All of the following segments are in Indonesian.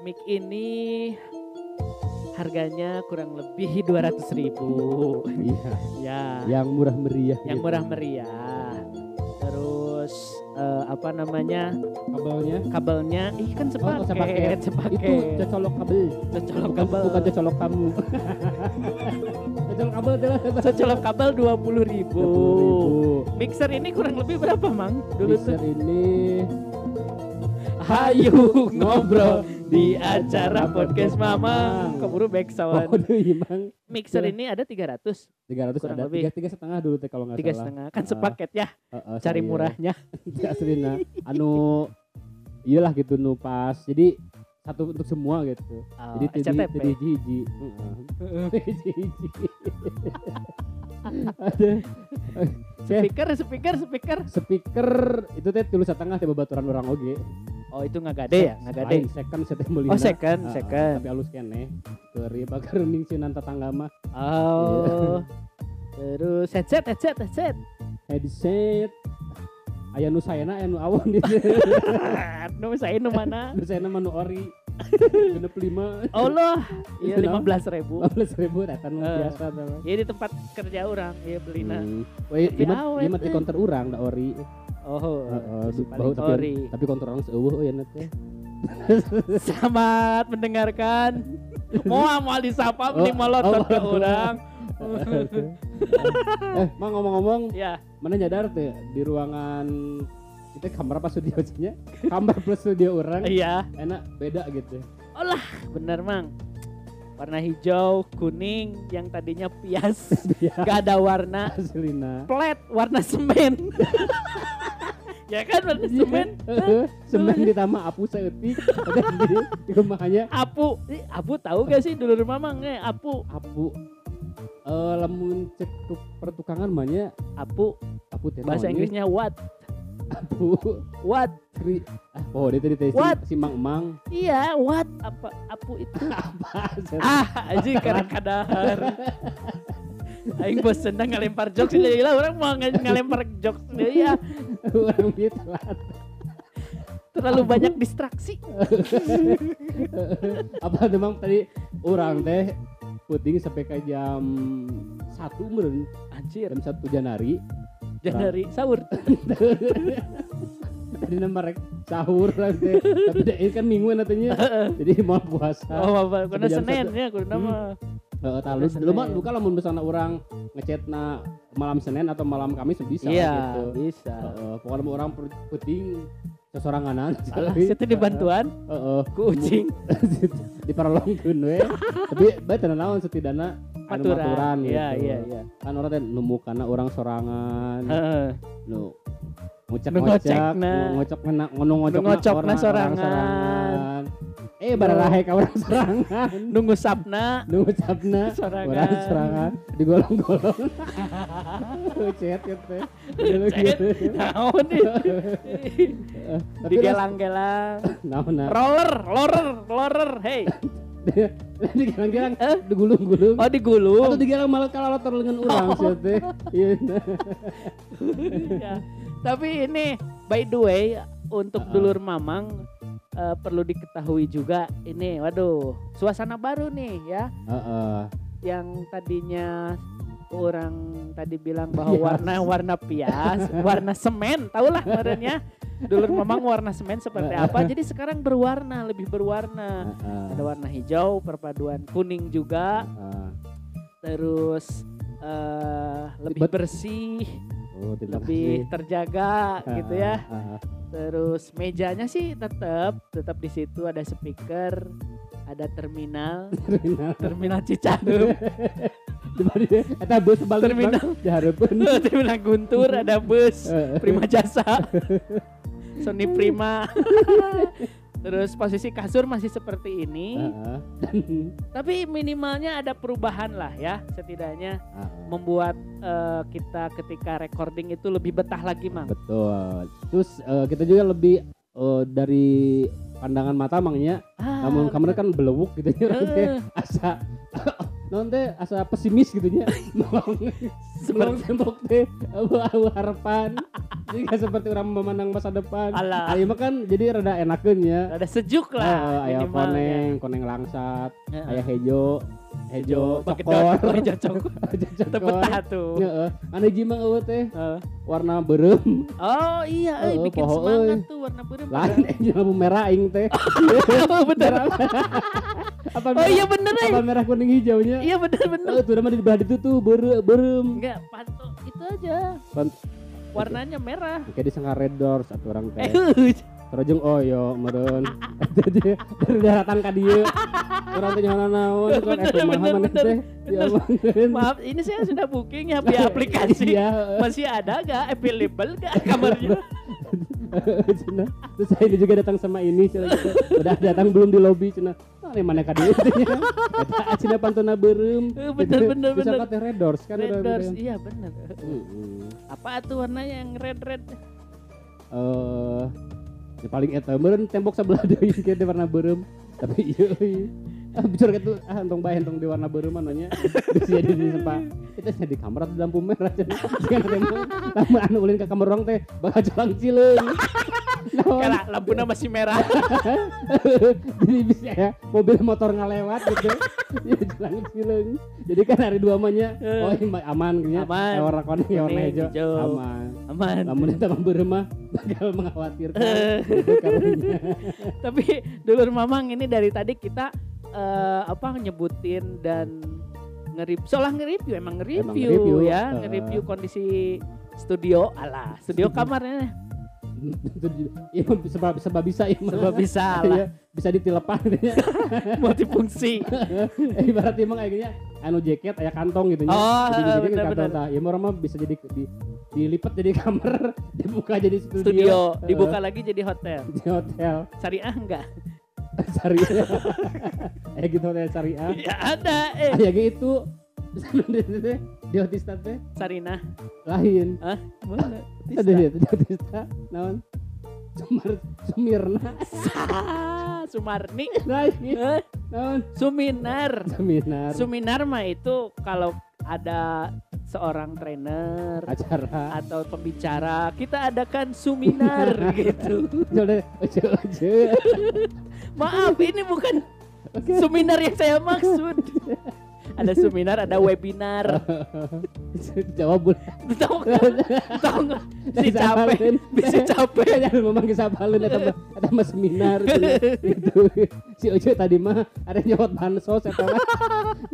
mic ini harganya kurang lebih 200 ribu. Iya. ya, Yang murah meriah. yang gitu. murah meriah. Terus eh, apa namanya Kabelnya. kabelnya, ih kan sepaket, Oh, sepaket. sepaket. Itu cocolok kabel. Cocolok Bukan, kabel. bukan cocolok kamu. cocolok kabel adalah Cocolok kabel 20 ribu. 20.000. Mixer ini kurang lebih berapa, Mang? Dulu tuh. Mixer ini Hayu ngobrol di acara podcast. Mamang. Keburu back sound. Oh, iya, Mang. Mixer ini ada 300, 300 Kurang ada lebih. tiga, tiga setengah dulu teh kalau nggak tiga salah. setengah. Kan sepaket ya, Heeh, cari saya. murahnya. Tidak Serina. Anu iyalah gitu nu pas. Jadi satu untuk semua gitu. Oh, Jadi tadi hiji. Heeh. Hiji hiji. Ada Speaker, speaker, speaker. speaker itu teh tulis setengah teh babaturan orang oge. Oh itu nggak gade ya, nggak gade. Lain second saya meuli. Oh second, second. Tapi halus kene. Keuri bakar ning sinan tetangga mah. Oh. Terus headset, headset, headset. Headset. Aya nu sayana aya nu awon Nu saya nu mana? Nu sayana ori. Genep lima. Allah, iya Itu lima belas ribu. 15 ribu datang Eh. biasa. Ya di tempat kerja orang, ya. Hmm. Woi, Tapi lima awet, lima di counter urang da ori. Oh, paling bau tapi ori. tapi counter urang seueuh euy na teh. Selamat mendengarkan. Mau mau disapa Oh, mending molotot oh, ke oh. orang. eh, mang ngomong-ngomong, Ya, mana nyadar tuh di ruangan kita kamar apa studio nya? Kamar plus studio orang. Iya. enak beda gitu. Bener mang. Warna hijau, kuning, yang tadinya pias, gak ada warna, Aslina. flat, warna semen. ya kan warna semen. Heeh, Semen ditambah apu saeutik ada di rumahnya. Apu, apu tahu gak sih dulu rumah mang? Eh, apu, apu. Eh lamun cek tuk pertukangan mahnya apu. Apu teh bahasa Inggrisnya what, apu what, kri ah oh dia tadi si- What? si mang mang. Iya what, apa apu itu? apa ah aja karena kadar Aing bosen dah ngelempar jokes ini lah orang mau nge- ngelempar jokes deui ya orang dia telat. Terlalu banyak distraksi. Apa memang tadi orang teh puting sampai ke jam satu meren anjir. jam satu Janari jangan dari sahur. Tadi nama rek sahur lah teh tapi ini kan minggu nantinya. Jadi mau puasa. Oh apa karena Senin ya kudu nama. Heeh, talus Senin. lu mah luka lamun misalnya orang ngechat na malam Senin atau malam Kamis bisa iya gitu. bisa. Heeh, pokoknya mau orang puting sesoranganan Alah, situ dibantuan? Heeh. ku ucing diperolongkeun we tapi bae tenan naon setidaknya anu maturan iya gitu. iya iya kan orang teh nemu kana orang sorangan. Heeh. nu ngocek ngocek ngocekna. ngocok ngena ngono ngocok ngocokna sorangan. eh bararahe ka orang sorangan. Nunggu sapna. Nu ngucapna sorangan. Orang sorangan. Digolong-golong. Chat gitu Chat. naon nih tapi digelang-gelang. Naon nah roller roller roller hey digelang-gelang Eh? digulung-gulung oh digulung atau digelang malah kalau dengan orang Oh. sih teh. Ya. Tapi ini by the way untuk Uh-uh. dulur Mamang eh, perlu diketahui juga ini waduh suasana baru nih ya Heeh. yang tadinya orang tadi bilang bahwa warna warna pias, warna semen, tahulah merenya. Dulur Mamang warna semen seperti apa. Jadi sekarang berwarna, lebih berwarna. Ada warna hijau, perpaduan kuning juga, terus eh, lebih bersih, Oh, lebih kasih. terjaga gitu ya. Terus mejanya sih tetap tetap di situ ada speaker, ada terminal, Terminal. terminal Cicahem, Eta bus balik Terminal. Dihareupeun. terminal Guntur, ada bus, Heeh. Prima Jasa, Sony Prima. Terus posisi kasur masih seperti ini, tapi minimalnya ada perubahan lah ya, setidaknya Heeh. membuat eh, kita ketika recording itu lebih betah lagi, Mang. Betul. Terus eh, kita juga lebih eh, dari pandangan mata mangnya Ah, kamu kamu kan belewuk gitu ya eh, asa non teh asa pesimis gitu nya melong melong tembok teh abu harapan jadi nggak seperti orang memandang masa depan Alah. Ayo mah kan jadi rada enakeun ya Ada sejuk Ah, lah. aya minimal, koneng ya. koneng langsat Heeh. aya hejo hejo pakai cokor hijau cokor. Heeh. anu hiji mah eueuh teh Eh. warna berem Oh iya, eh, bikin poho, semangat tuh warna biru. lain eh lampu merah aing teh Oh bener. apa Oh iya bener eh. apa merah kuning hijaunya Iya bener bener. Itu nama di belah itu tuh berem Enggak, panto itu aja. Warnanya merah. kayak disangka red doors atau orang Eh, teh terus jeung oyo meureun jadi dari daratan ka dieu urang teh naon kan eh kumaha maneh teh maaf, ini saya sudah booking ya via aplikasi. iya Masih ada gak? Available gak kamarnya? Cina. Terus saya juga datang sama ini Cina. Udah datang belum di lobi Cina. Ah, ini mana kadi Eta Cina pantona berem. Eh, bener, bener, Bisa bener. kata red doors kan Red doors, iya bener. Apa tuh warnanya yang red red? Eh, ya paling eta meureun tembok sebelah deui teh warna berem. Tapi iya bicara gitu, ah entong bae entong di warna berem mananya. Bisa jadi di sempa. Kita di kamar atau di lampu merah cenah. Jangan tembok. Lama anu ulin ke kamar orang teh bakal jalan cileung. Karena lampunya masih merah. jadi bisa ya mobil motor ngelewat gitu ya jalan sileng jadi kan hari dua amanya Eh. oh ini mah aman gitu ya Aman. Warna kuning ya warna hijau aman Aman. namun itu mah beremah bakal mengkhawatirkan Eh. gitu karunya Tapi dulur mamang ini dari tadi kita eh, apa nyebutin dan nge-review, seolah nge-review emang nge-review Emang nge-review, ya, eh. nge-review kondisi studio alah, studio kamarnya Itu di- iya sebab sebab bisa ya. Sebab bisa Iya, lah. bisa ditilepan ya multifungsi. Eh, ibarat emang kayaknya anu jaket aya kantong gitu ya Oh, jadi bener, kantong bener. ya orang mah bisa jadi di, dilipat jadi kamar dibuka jadi studio, Studio dibuka lagi jadi hotel. di hotel Syariah enggak? syariah eh gitu hotel syariah Ya ada eh. Ah ya gitu di otista teh Sarinah. lain. Hah? Mana? ada ya di otista naon? Sumar Sumirna. Sumarni. lain. Naon? Suminar. seminar Suminar mah itu kalau ada seorang trainer acara. atau pembicara kita adakan suminar gitu. Ojo ojo Maaf, ini bukan Oke. suminar yang saya maksud. Ada suminar, ada webinar. jawab bulan Tahu tahu nggak? Si capek, bisa capek. jangan ngomong ke sapalun atau ada mas seminar itu si ojo tadi mah ada nyawat bansos atau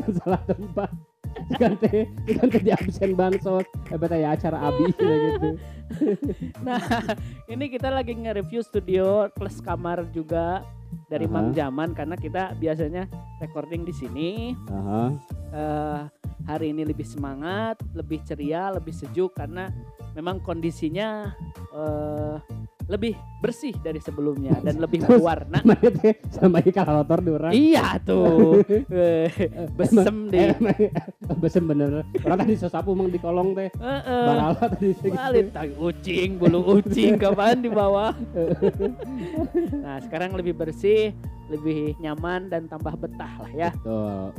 yang salah tempat kan teh kan teh di absen bansos hebat ya acara abi gitu Nah, ini kita lagi nge-review studio plus kamar juga dari Aha. Mang Jaman karena kita biasanya recording di sini. Aha. eh, hari ini lebih semangat, lebih ceria, lebih sejuk karena memang kondisinya eh, lebih bersih dari sebelumnya dan lebih berwarna. Sama ieu kalator di urang Iya tuh, Eh, besem deh. Eh, Besem bener. Orang tadi sesapu emang di kolong teh. Eh, eh, Barala tadi segitu. Balik tai ucing, bulu ucing kapan di bawah. nah sekarang lebih bersih, lebih nyaman dan tambah betah lah ya.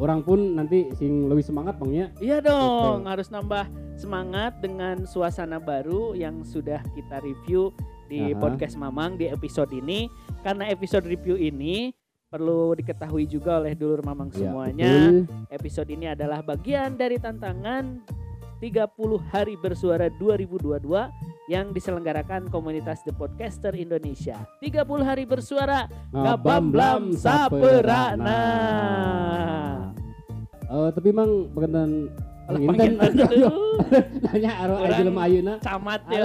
Orang pun nanti sing lebih semangat bang ya. Iya dong, harus nambah semangat dengan suasana baru yang sudah kita review di Aha. podcast Mamang di episode ini. Karena episode review ini perlu diketahui juga oleh dulur Mamang Ya, semuanya. betul. Episode ini adalah bagian dari tantangan 30 hari bersuara 2022 yang diselenggarakan komunitas The Podcaster Indonesia. 30 hari bersuara Ngabamblam saperana. Eh tapi emang berkenan Penginten. nanya Orang- aja jelema ayeuna. camat ya.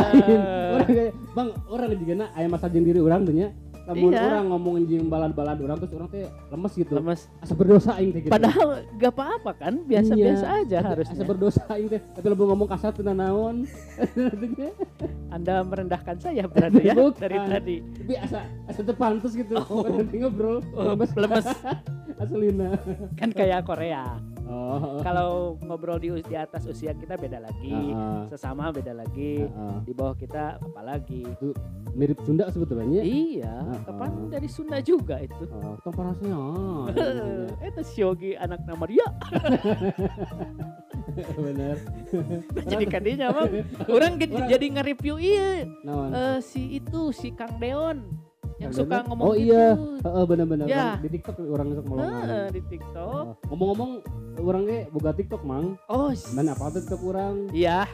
Bang orang juga na aya masa jeung diri urang teh nya. Lamun Iya. orang ngomongin jeung balad-balad orang terus orang teh lemes gitu. Lemes. Asa berdosa aing teh gitu. Padahal gak apa-apa kan, biasa-biasa Iya. aja Asa harusnya. berdosa aing teh. Tapi lebih ngomong kasar teu naon. Anda merendahkan saya berarti ya Bukan. dari tadi. Tapi asa asa pantes gitu. Oh. Nanti ngobrol. Oh, lemes Aslina. kan kayak Korea. Oh. Kalau ngobrol di di atas usia kita beda lagi, Heeh. sesama beda lagi, Heeh. di bawah kita apalagi. Mirip Sunda sebetulnya. Iya, Heeh. kapan dari Sunda juga itu. Oh, tong parasnya. Itu Shogi anak nama dia. Bener. jadi kadinya mah orang Orang- jadi nge-review iya eh, si itu si Kang Deon yang suka ngomong Oh, gitu. iya. Heeh, bener-bener. Ya. Di TikTok orang sok melongan. Heeh, di TikTok. Oh, Ngomong-ngomong, orang ge boga TikTok, Mang. Oh, Dan apa TikTok orang? Iya,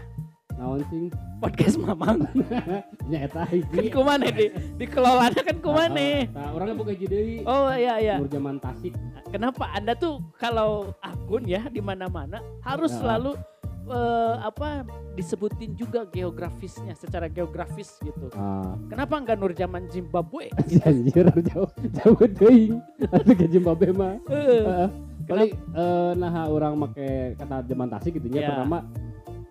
Naon sing? podcast Mamang. Nya eta kan hiji. kumane di dikelolanya kan kumane. Nah, orangnya boga hiji deui. Oh iya iya. Nur zaman Tasik. Kenapa Anda tuh kalau akun ya di mana-mana harus Ya. selalu eh, apa disebutin juga geografisnya secara geografis gitu. Ah, Kenapa enggak Nur zaman Zimbabwe? anjir jauh jauh teuing. Atuh ke Zimbabwe mah. Eh, Heeh. Paling eh, nah orang make kata zaman Tasik gitu nya Ya. pertama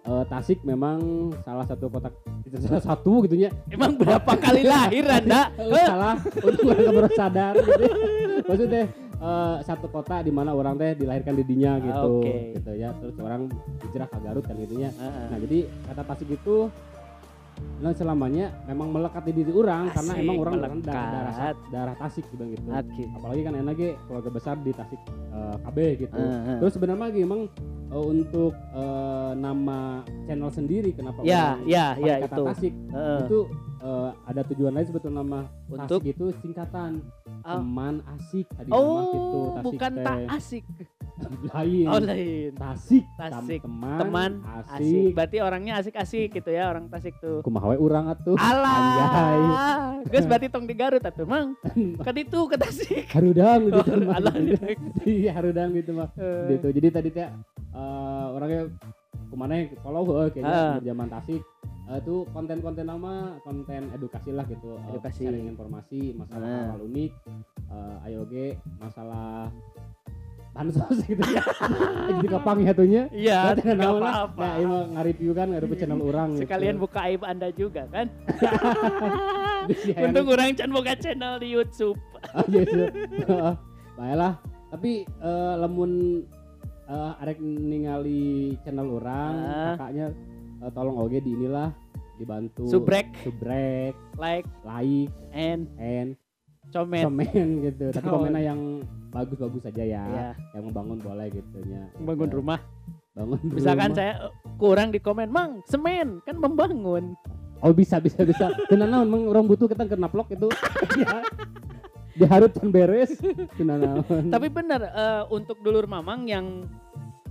eh, Tasik memang salah satu kota salah satu gitu nya Emang berapa kali lahir Anda? Salah untuk baru sadar gitu. maksudnya eh, satu kota di mana orang teh dilahirkan di dinya gitu Oke. gitu ya terus orang hijrah ke Garut kan gitu nya Heeh. nah jadi kata Tasik itu nah selamanya memang melekat di diri orang karena Asik, emang orang melekat. darah darah Tasik gitu gitu Oke. apalagi kan enak ge keluarga besar di Tasik eh, KB gitu Heeh. terus sebenarnya lagi emang eh, untuk eh, nama channel sendiri kenapa Ya, orang ya, pakai ya kata itu. Tasik Heeh. itu eh, ada tujuan lain sebetulnya nama Untuk Tasik itu singkatan Oh. teman asik tadi Oh, Tasik bukan teh. tak asik. lain Oh lain. Tasik Tasik. teman, Teman asik, asik. Berarti orangnya asik-asik gitu ya orang Tasik tuh. kumaha we urang atuh Alah. Guys berarti tong di Garut atuh, Mang. Kan itu ke Tasik. harudang gitu Oh, mah. alah. iya harudang gitu mah Eh, gitu jadi tadi teh eh, orangnya ke mana follow kayaknya di zaman tasik Eh, itu konten-konten nama konten edukasi lah gitu Eh, Edukasi. sharing informasi masalah Ah. hal unik eh, ayo ge masalah bansos gitu ya jadi kapang ya tuhnya Iya, naon lah. apa-apa. nah ini mah nge-review kan nge-review channel orang gitu. Sekalian buka aib Anda juga kan. Untung orang can boga channel di YouTube. Oh iya iya. Heeh. Baiklah. Tapi eh, lamun eh, arek ningali channel orang, Ah. kakaknya eh, tolong oge di inilah dibantu Subrek, subrek, like, like, and and comment. komen gitu. Tapi komennya yang bagus-bagus aja ya. Ya, Yang membangun boleh gitu nya. bangun Ya, rumah. Bangun Misalkan rumah. saya eh, kurang di komen, Mang, semen kan membangun. Oh bisa bisa bisa. Tenan naon emang orang butuh kita kena vlog itu. ya. Diharut kan beres. Tenan naon. Tapi benar eh, untuk dulur Mamang yang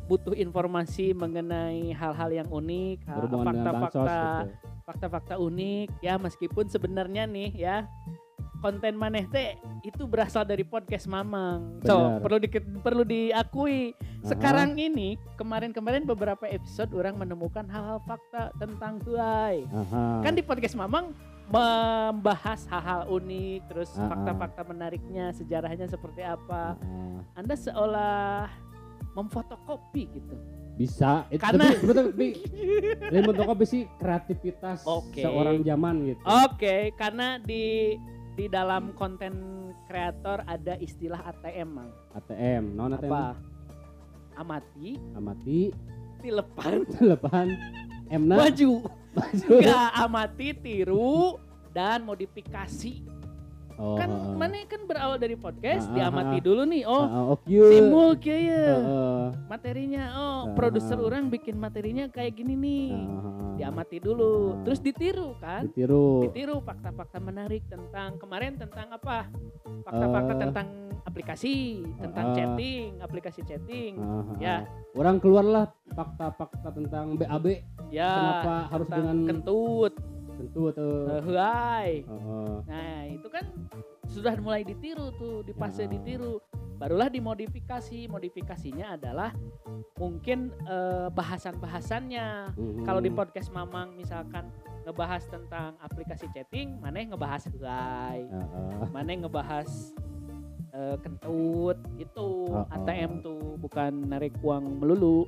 butuh informasi mengenai hal-hal yang unik, bansos fakta-fakta gitu. fakta-fakta unik ya meskipun sebenarnya nih ya konten maneh teh itu berasal dari podcast Mamang. So, Benar. perlu di, perlu diakui. Aha. Sekarang ini kemarin-kemarin beberapa episode orang menemukan hal-hal fakta tentang. Aha. Kan di podcast Mamang membahas hal-hal unik, terus fakta-fakta menariknya, sejarahnya seperti apa. Ah. Anda seolah memfotokopi gitu. bisa itu Karena- tapi, betul, tapi dari fotokopi sih kreativitas Oke. seorang zaman gitu Oke, karena di di dalam konten kreator ada istilah ATM, Mang. ATM non ATM Apa? Amati, amati tilepan, lepan M na maju. maju Enggak amati, tiru, dan modifikasi. Oh, kan heeh. mana kan berawal dari podcast, ah, diamati ah. dulu nih. Oh, oh kieu. simul kieu ya. Heeh, Materinya oh, Ah, produser ah. orang bikin materinya kayak gini nih. heeh. Diamati dulu, Ah. terus ditiru kan? ditiru ditiru fakta-fakta menarik tentang kemarin tentang apa fakta-fakta Eh. tentang aplikasi tentang Ah. chatting aplikasi chatting Heeh, Ya. heeh. orang keluarlah fakta-fakta tentang BAB ya kenapa harus dengan kentut tentu huai Heeh. nah itu kan sudah mulai ditiru tuh di fase Ya. ditiru barulah dimodifikasi modifikasinya adalah mungkin eh, bahasan-bahasannya Mhm. kalau di podcast Mamang misalkan ngebahas tentang aplikasi chatting mana ngebahas huai Heeh. mana yang ngebahas eh, kentut itu Oh, oh. ATM tuh bukan narik uang melulu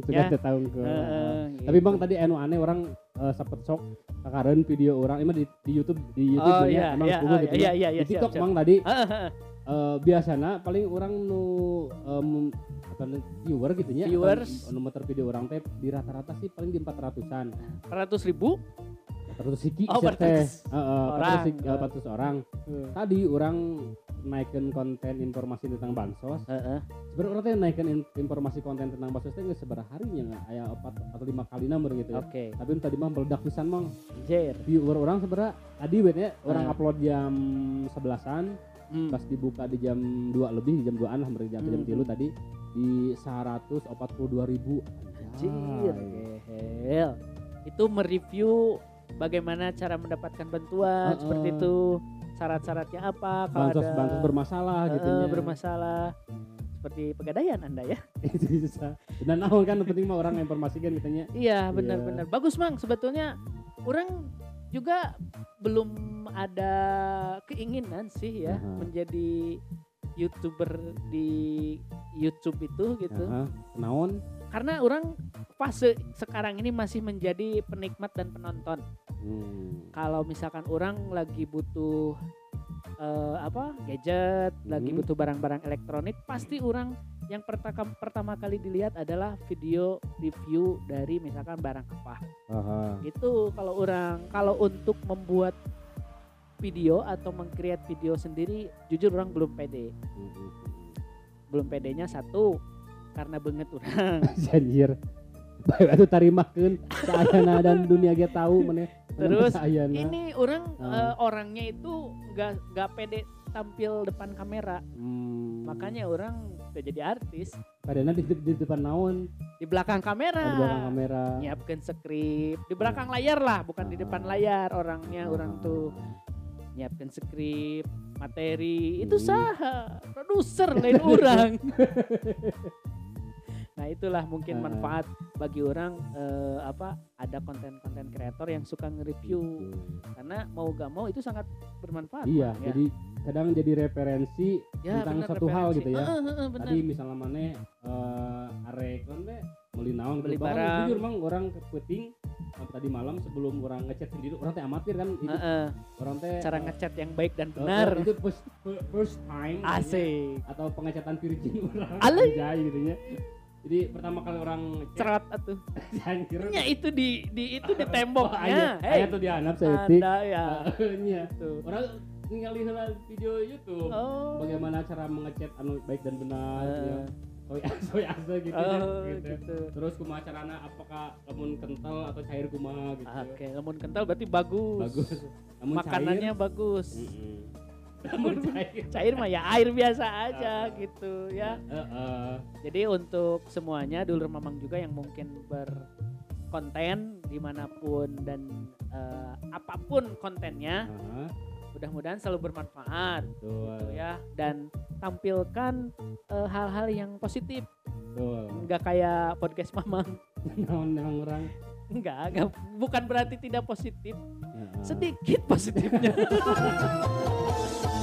sudah Ya. tahun ke Tapi gitu. bang tadi anu aneh orang eh, sempet sok kakareun video orang emang di, di YouTube di YouTube oh iya emang iya oh, gitu iya ya. iya iya di TikTok siap, siap. bang tadi heeh. eh, biasana paling orang nu em, apa nu, viewer gitu ya Viewers. atau motor video orang teh di rata-rata sih paling di 400-an 400 ribu 400 siki Oh, sia teh 400 Heeh, orang. 400 siki- eh, 400 orang tadi orang naikkan konten informasi tentang bansos Heeh. sebenarnya orang teh naikkan in- informasi konten tentang bansos teh geus seberapa harinya nggak aya empat atau lima kali nomor gitu ya oke tapi nu tadi mah meledak pisan mah Jer. viewer orang sebenarnya tadi betnya orang Ah. upload jam 11-an Hmm. pas dibuka di jam 2 lebih di jam 2an lah hampir jam jam Hmm. tilu tadi di 142 ribu Anjir. Itu mereview bagaimana cara mendapatkan bantuan Heeh. seperti itu. Syarat-syaratnya apa kalau bansos ada bansos bermasalah gitu ya bermasalah. Seperti pegadaian Anda ya. dan naon kan penting mah orang informasikan katanya Iya, benar-benar. Bagus, Mang. Sebetulnya orang juga belum ada keinginan sih ya Aha. menjadi YouTuber di YouTube itu gitu. Heeh, naon Karena orang fase sekarang ini masih menjadi penikmat dan penonton. Hmm. kalau misalkan orang lagi butuh eh, apa gadget, lagi Hmm. butuh barang-barang elektronik, pasti orang yang pertama pertama kali dilihat adalah video review dari misalkan barang apa. Aha. Gitu kalau orang kalau untuk membuat video atau mengcreate video sendiri, jujur orang belum pede. Hmm. Belum pedenya satu karena banget orang. Anjir. Baik atuh tarimakeun saayana dan dunia ge tahu meneh. Terus. Ini orang Ah. eh, orangnya itu nggak nggak pede tampil depan kamera. Hmm. Makanya orang jadi artis kadang di, di depan naon di belakang kamera. di belakang kamera. Nyiapkan skrip di belakang layar lah, bukan di depan Ah. layar orangnya orang tuh nyiapkan skrip, materi. Itu Hmm. sah produser lain orang. Nah itulah mungkin manfaat bagi orang eh, apa ada konten-konten kreator yang suka nge-review karena mau gak mau itu sangat bermanfaat. Iya, ya. jadi kadang jadi referensi Ya, tentang benar, satu hal referensi. gitu ya. Heeh, heeh, benar. Tadi misalnya mana eh arek kan teh beli naon Beli. Bahkan barang. Jujur mang orang keputing eh, tadi malam sebelum orang ngechat sendiri orang teh amatir kan itu Heeh, orang teh cara eh, ngechat yang baik dan eh, benar. itu first, first time gitu ya. Asik. atau pengecatan virgin orang Alay. anjay gitu ya. Jadi pertama kali orang Cerat atuh. Ya itu di di itu di Oh, aya, temboknya. aya tuh di anak saya etik. Anda ya. Nya. Tuh. Orang ningali video YouTube. Oh. Bagaimana cara mengechat anu baik dan benar Eh, ya. Soy soy asa gitu, Oh, deh, gitu. gitu. Terus kumaha carana apakah lemun kental atau cair kumaha gitu. Oke, lemun kental berarti bagus. Bagus. Namun Makanannya cair, bagus. mm-mm. Namun cair. Cair mah ya air biasa aja Ah. gitu ya. Heeh. Jadi untuk semuanya dulur mamang juga yang mungkin berkonten di mana pun dan eh, apa pun kontennya, Heeh. mudah-mudahan selalu bermanfaat Betul. gitu ya dan tampilkan eh, hal-hal yang positif, Betul. nggak kayak podcast mamang, memang orang nggak, nggak bukan berarti tidak positif, Heeh. sedikit positifnya.